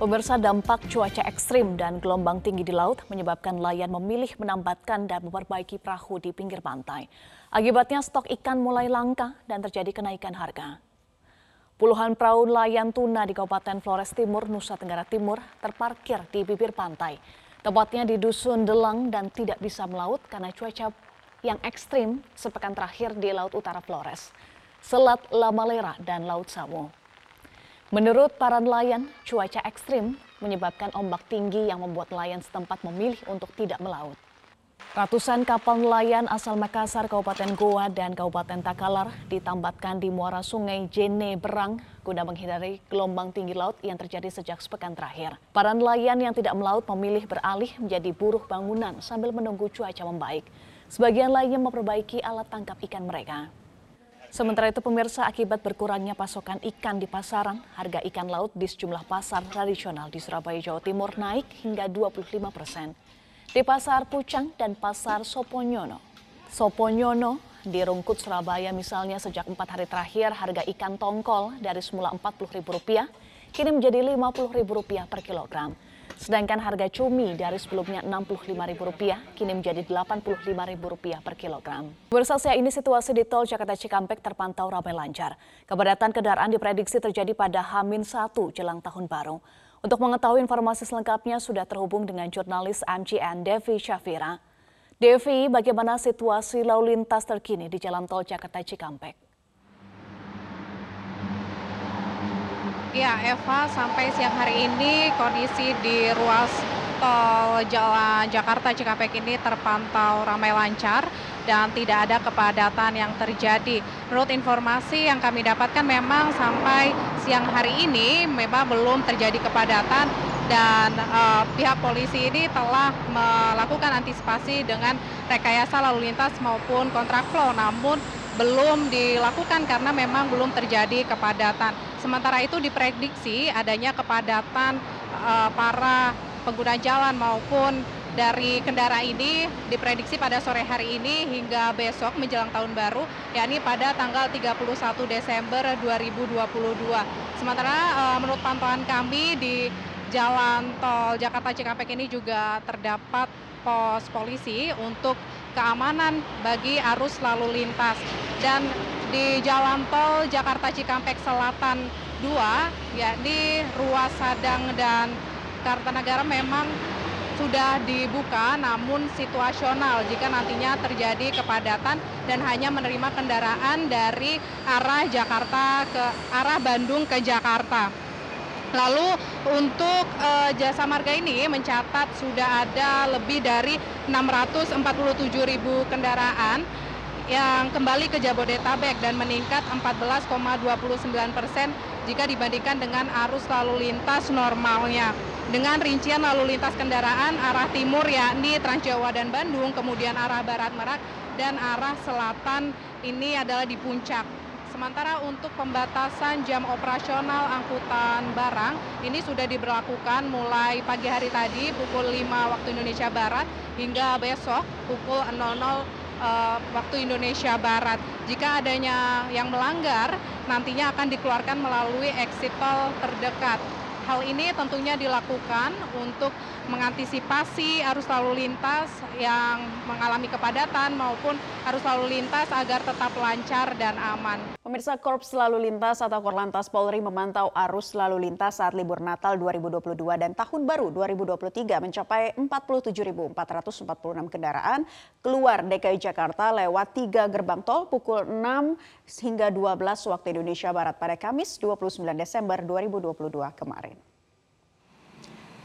Pemirsa dampak cuaca ekstrim dan gelombang tinggi di laut menyebabkan nelayan memilih menambatkan dan memperbaiki perahu di pinggir pantai. Akibatnya stok ikan mulai langka dan terjadi kenaikan harga. Puluhan perahu nelayan tuna di Kabupaten Flores Timur, Nusa Tenggara Timur terparkir di bibir pantai. Tepatnya di Dusun Delang dan tidak bisa melaut karena cuaca yang ekstrim sepekan terakhir di Laut Utara Flores, Selat Lamalera, dan Laut Samu. Menurut para nelayan, cuaca ekstrim menyebabkan ombak tinggi yang membuat nelayan setempat memilih untuk tidak melaut. Ratusan kapal nelayan asal Makassar, Kabupaten Goa, dan Kabupaten Takalar ditambatkan di muara sungai Jene Berang guna menghindari gelombang tinggi laut yang terjadi sejak sepekan terakhir. Para nelayan yang tidak melaut memilih beralih menjadi buruh bangunan sambil menunggu cuaca membaik. Sebagian lainnya memperbaiki alat tangkap ikan mereka. Sementara itu pemirsa akibat berkurangnya pasokan ikan di pasaran, harga ikan laut di sejumlah pasar tradisional di Surabaya, Jawa Timur naik hingga 25 persen. Di pasar Pucang dan pasar Soponyono. Soponyono di Rungkut, Surabaya misalnya sejak empat hari terakhir harga ikan tongkol dari semula Rp40.000 kini menjadi Rp50.000 per kilogram. Sedangkan harga cumi dari sebelumnya Rp65.000 kini menjadi Rp85.000 per kilogram. Pemirsa ini situasi di tol Jakarta Cikampek terpantau ramai lancar. Kepadatan kendaraan diprediksi terjadi pada Hamin 1 jelang tahun baru. Untuk mengetahui informasi selengkapnya sudah terhubung dengan jurnalis MCN Devi Syafira. Devi, bagaimana situasi lalu lintas terkini di Jalan Tol Jakarta Cikampek? Ya Eva, sampai siang hari ini kondisi di ruas tol Jalan Jakarta Cikampek ini terpantau ramai lancar dan tidak ada kepadatan yang terjadi. Menurut informasi yang kami dapatkan memang sampai siang hari ini memang belum terjadi kepadatan dan uh, pihak polisi ini telah melakukan antisipasi dengan rekayasa lalu lintas maupun kontraflow namun belum dilakukan karena memang belum terjadi kepadatan. Sementara itu diprediksi adanya kepadatan uh, para pengguna jalan maupun dari kendaraan ini diprediksi pada sore hari ini hingga besok menjelang tahun baru yakni pada tanggal 31 Desember 2022. Sementara uh, menurut pantauan kami di jalan tol Jakarta Cikampek ini juga terdapat pos polisi untuk keamanan bagi arus lalu lintas dan di jalan tol Jakarta Cikampek Selatan 2 yakni ruas Sadang dan Kartanegara memang sudah dibuka namun situasional jika nantinya terjadi kepadatan dan hanya menerima kendaraan dari arah Jakarta ke arah Bandung ke Jakarta. Lalu untuk uh, jasa marga ini mencatat sudah ada lebih dari 647 ribu kendaraan yang kembali ke Jabodetabek dan meningkat 14,29 persen jika dibandingkan dengan arus lalu lintas normalnya. Dengan rincian lalu lintas kendaraan arah timur yakni Transjawa dan Bandung, kemudian arah barat Merak dan arah selatan ini adalah di puncak. Sementara untuk pembatasan jam operasional angkutan barang ini sudah diberlakukan mulai pagi hari tadi pukul 5 waktu Indonesia Barat hingga besok pukul 00 uh, waktu Indonesia Barat. Jika adanya yang melanggar, nantinya akan dikeluarkan melalui exit tol terdekat. Hal ini tentunya dilakukan untuk mengantisipasi arus lalu lintas yang mengalami kepadatan maupun arus lalu lintas agar tetap lancar dan aman. Pemirsa Korps Lalu Lintas atau Korlantas Polri memantau arus lalu lintas saat libur Natal 2022 dan Tahun Baru 2023 mencapai 47.446 kendaraan keluar DKI Jakarta lewat tiga gerbang tol pukul 6 hingga 12 waktu Indonesia Barat pada Kamis 29 Desember 2022 kemarin.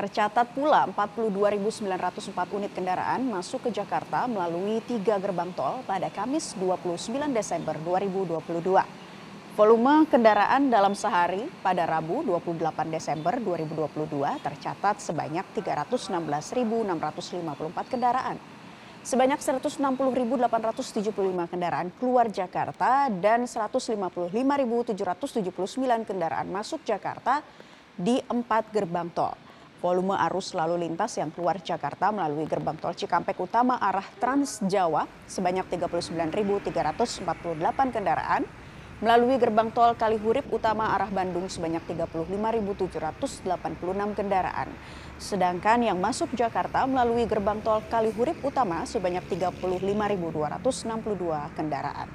Tercatat pula 42.904 unit kendaraan masuk ke Jakarta melalui tiga gerbang tol pada Kamis 29 Desember 2022. Volume kendaraan dalam sehari pada Rabu 28 Desember 2022 tercatat sebanyak 316.654 kendaraan. Sebanyak 160.875 kendaraan keluar Jakarta dan 155.779 kendaraan masuk Jakarta di empat gerbang tol. Volume arus lalu lintas yang keluar Jakarta melalui gerbang tol Cikampek Utama arah Trans Jawa sebanyak 39.348 kendaraan Melalui gerbang tol Kalihurip utama arah Bandung sebanyak 35.786 kendaraan. Sedangkan yang masuk Jakarta melalui gerbang tol Kalihurip utama sebanyak 35.262 kendaraan.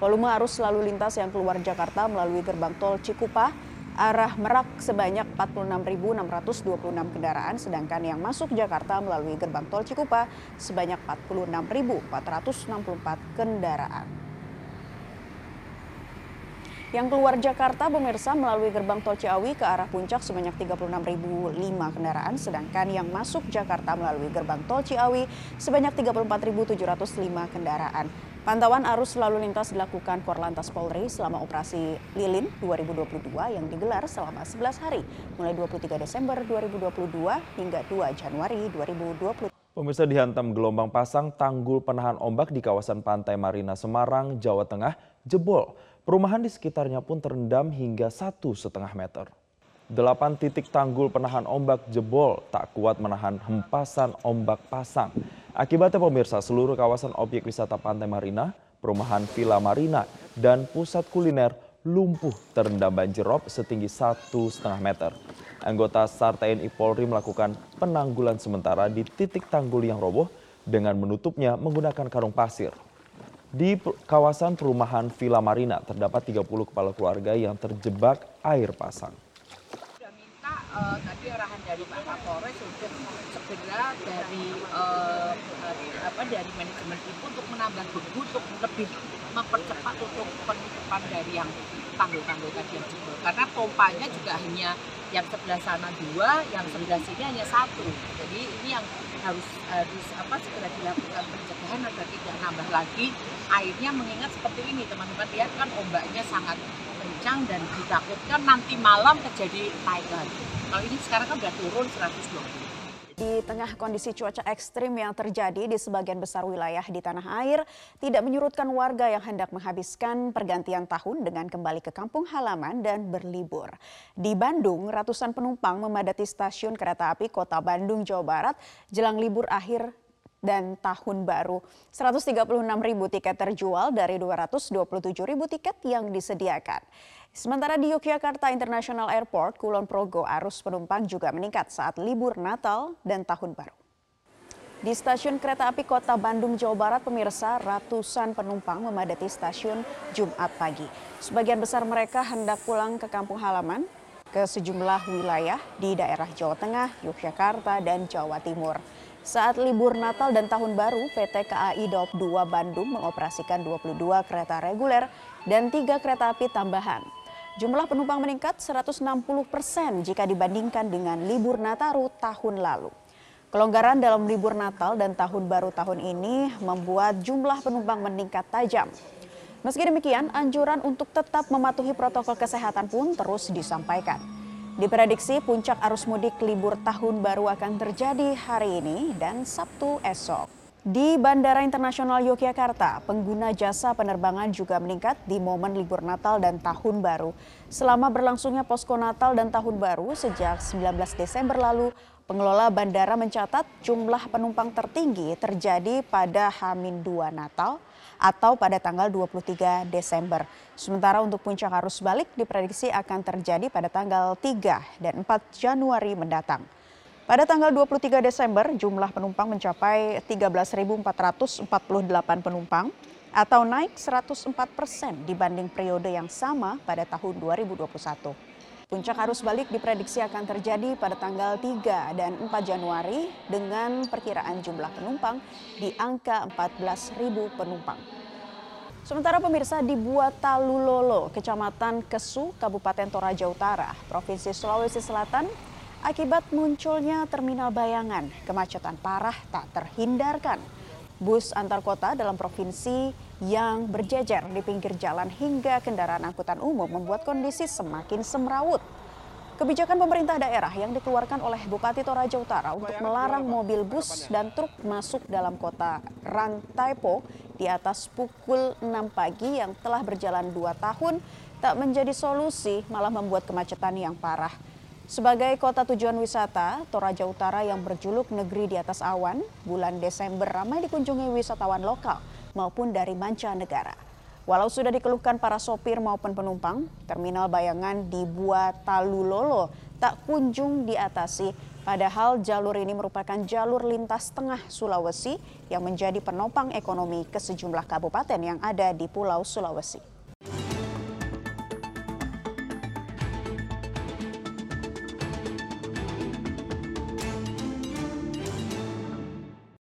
Volume arus lalu lintas yang keluar Jakarta melalui gerbang tol Cikupa arah Merak sebanyak 46.626 kendaraan, sedangkan yang masuk Jakarta melalui gerbang tol Cikupa sebanyak 46.464 kendaraan. Yang keluar Jakarta, pemirsa melalui gerbang tol Ciawi ke arah puncak sebanyak 36.005 kendaraan, sedangkan yang masuk Jakarta melalui gerbang tol Ciawi sebanyak 34.705 kendaraan. Pantauan arus lalu lintas dilakukan Korlantas Polri selama operasi Lilin 2022 yang digelar selama 11 hari, mulai 23 Desember 2022 hingga 2 Januari 2020. Pemirsa dihantam gelombang pasang tanggul penahan ombak di kawasan Pantai Marina Semarang, Jawa Tengah, jebol. Perumahan di sekitarnya pun terendam hingga satu setengah meter. Delapan titik tanggul penahan ombak jebol tak kuat menahan hempasan ombak pasang. Akibatnya pemirsa seluruh kawasan objek wisata Pantai Marina, perumahan Villa Marina, dan pusat kuliner lumpuh terendam banjir rob setinggi satu setengah meter. Anggota SAR TNI Polri melakukan penanggulan sementara di titik tanggul yang roboh dengan menutupnya menggunakan karung pasir. Di kawasan perumahan Villa Marina terdapat 30 kepala keluarga yang terjebak air pasang. Sudah minta uh, tadi arahan dari Pak Kapolres untuk segera dari uh, apa dari manajemen itu untuk menambah bebu untuk lebih mempercepat untuk penutupan dari yang tanggul-tanggul tadi yang jebol. Karena pompanya juga hanya yang sebelah sana dua, yang sebelah sini hanya satu. Jadi ini yang harus harus apa segera dilakukan pencegahan agar tidak nambah lagi airnya mengingat seperti ini teman-teman lihat kan ombaknya sangat kencang dan ditakutkan nanti malam terjadi lagi. Kalau ini sekarang kan sudah turun 120. Di tengah kondisi cuaca ekstrim yang terjadi di sebagian besar wilayah di tanah air, tidak menyurutkan warga yang hendak menghabiskan pergantian tahun dengan kembali ke kampung halaman dan berlibur. Di Bandung, ratusan penumpang memadati stasiun kereta api Kota Bandung, Jawa Barat jelang libur akhir dan tahun baru. 136 ribu tiket terjual dari 227 ribu tiket yang disediakan. Sementara di Yogyakarta International Airport, Kulon Progo, arus penumpang juga meningkat saat libur Natal dan Tahun Baru. Di stasiun kereta api kota Bandung, Jawa Barat, pemirsa ratusan penumpang memadati stasiun Jumat pagi. Sebagian besar mereka hendak pulang ke kampung halaman ke sejumlah wilayah di daerah Jawa Tengah, Yogyakarta, dan Jawa Timur. Saat libur Natal dan Tahun Baru, PT KAI Daop 2 Bandung mengoperasikan 22 kereta reguler dan 3 kereta api tambahan. Jumlah penumpang meningkat 160 persen jika dibandingkan dengan libur Nataru tahun lalu. Kelonggaran dalam libur Natal dan Tahun Baru tahun ini membuat jumlah penumpang meningkat tajam. Meski demikian, anjuran untuk tetap mematuhi protokol kesehatan pun terus disampaikan. Diprediksi puncak arus mudik libur tahun baru akan terjadi hari ini dan Sabtu esok. Di Bandara Internasional Yogyakarta, pengguna jasa penerbangan juga meningkat di momen libur Natal dan Tahun Baru. Selama berlangsungnya posko Natal dan Tahun Baru sejak 19 Desember lalu, pengelola bandara mencatat jumlah penumpang tertinggi terjadi pada H-2 Natal atau pada tanggal 23 Desember. Sementara untuk puncak arus balik diprediksi akan terjadi pada tanggal 3 dan 4 Januari mendatang. Pada tanggal 23 Desember, jumlah penumpang mencapai 13.448 penumpang atau naik 104 persen dibanding periode yang sama pada tahun 2021. Puncak arus balik diprediksi akan terjadi pada tanggal 3 dan 4 Januari dengan perkiraan jumlah penumpang di angka 14.000 penumpang. Sementara pemirsa di Buatalulolo, Kecamatan Kesu, Kabupaten Toraja Utara, Provinsi Sulawesi Selatan, Akibat munculnya terminal bayangan, kemacetan parah tak terhindarkan. Bus antar kota dalam provinsi yang berjejer di pinggir jalan hingga kendaraan angkutan umum membuat kondisi semakin semrawut. Kebijakan pemerintah daerah yang dikeluarkan oleh Bupati Toraja Utara untuk melarang mobil bus dan truk masuk dalam kota Rantaipo di atas pukul 6 pagi yang telah berjalan dua tahun tak menjadi solusi malah membuat kemacetan yang parah. Sebagai kota tujuan wisata, Toraja Utara yang berjuluk negeri di atas awan, bulan Desember ramai dikunjungi wisatawan lokal maupun dari mancanegara. Walau sudah dikeluhkan para sopir maupun penumpang, terminal bayangan di Buatalulolo tak kunjung diatasi. Padahal jalur ini merupakan jalur lintas tengah Sulawesi yang menjadi penopang ekonomi ke sejumlah kabupaten yang ada di Pulau Sulawesi.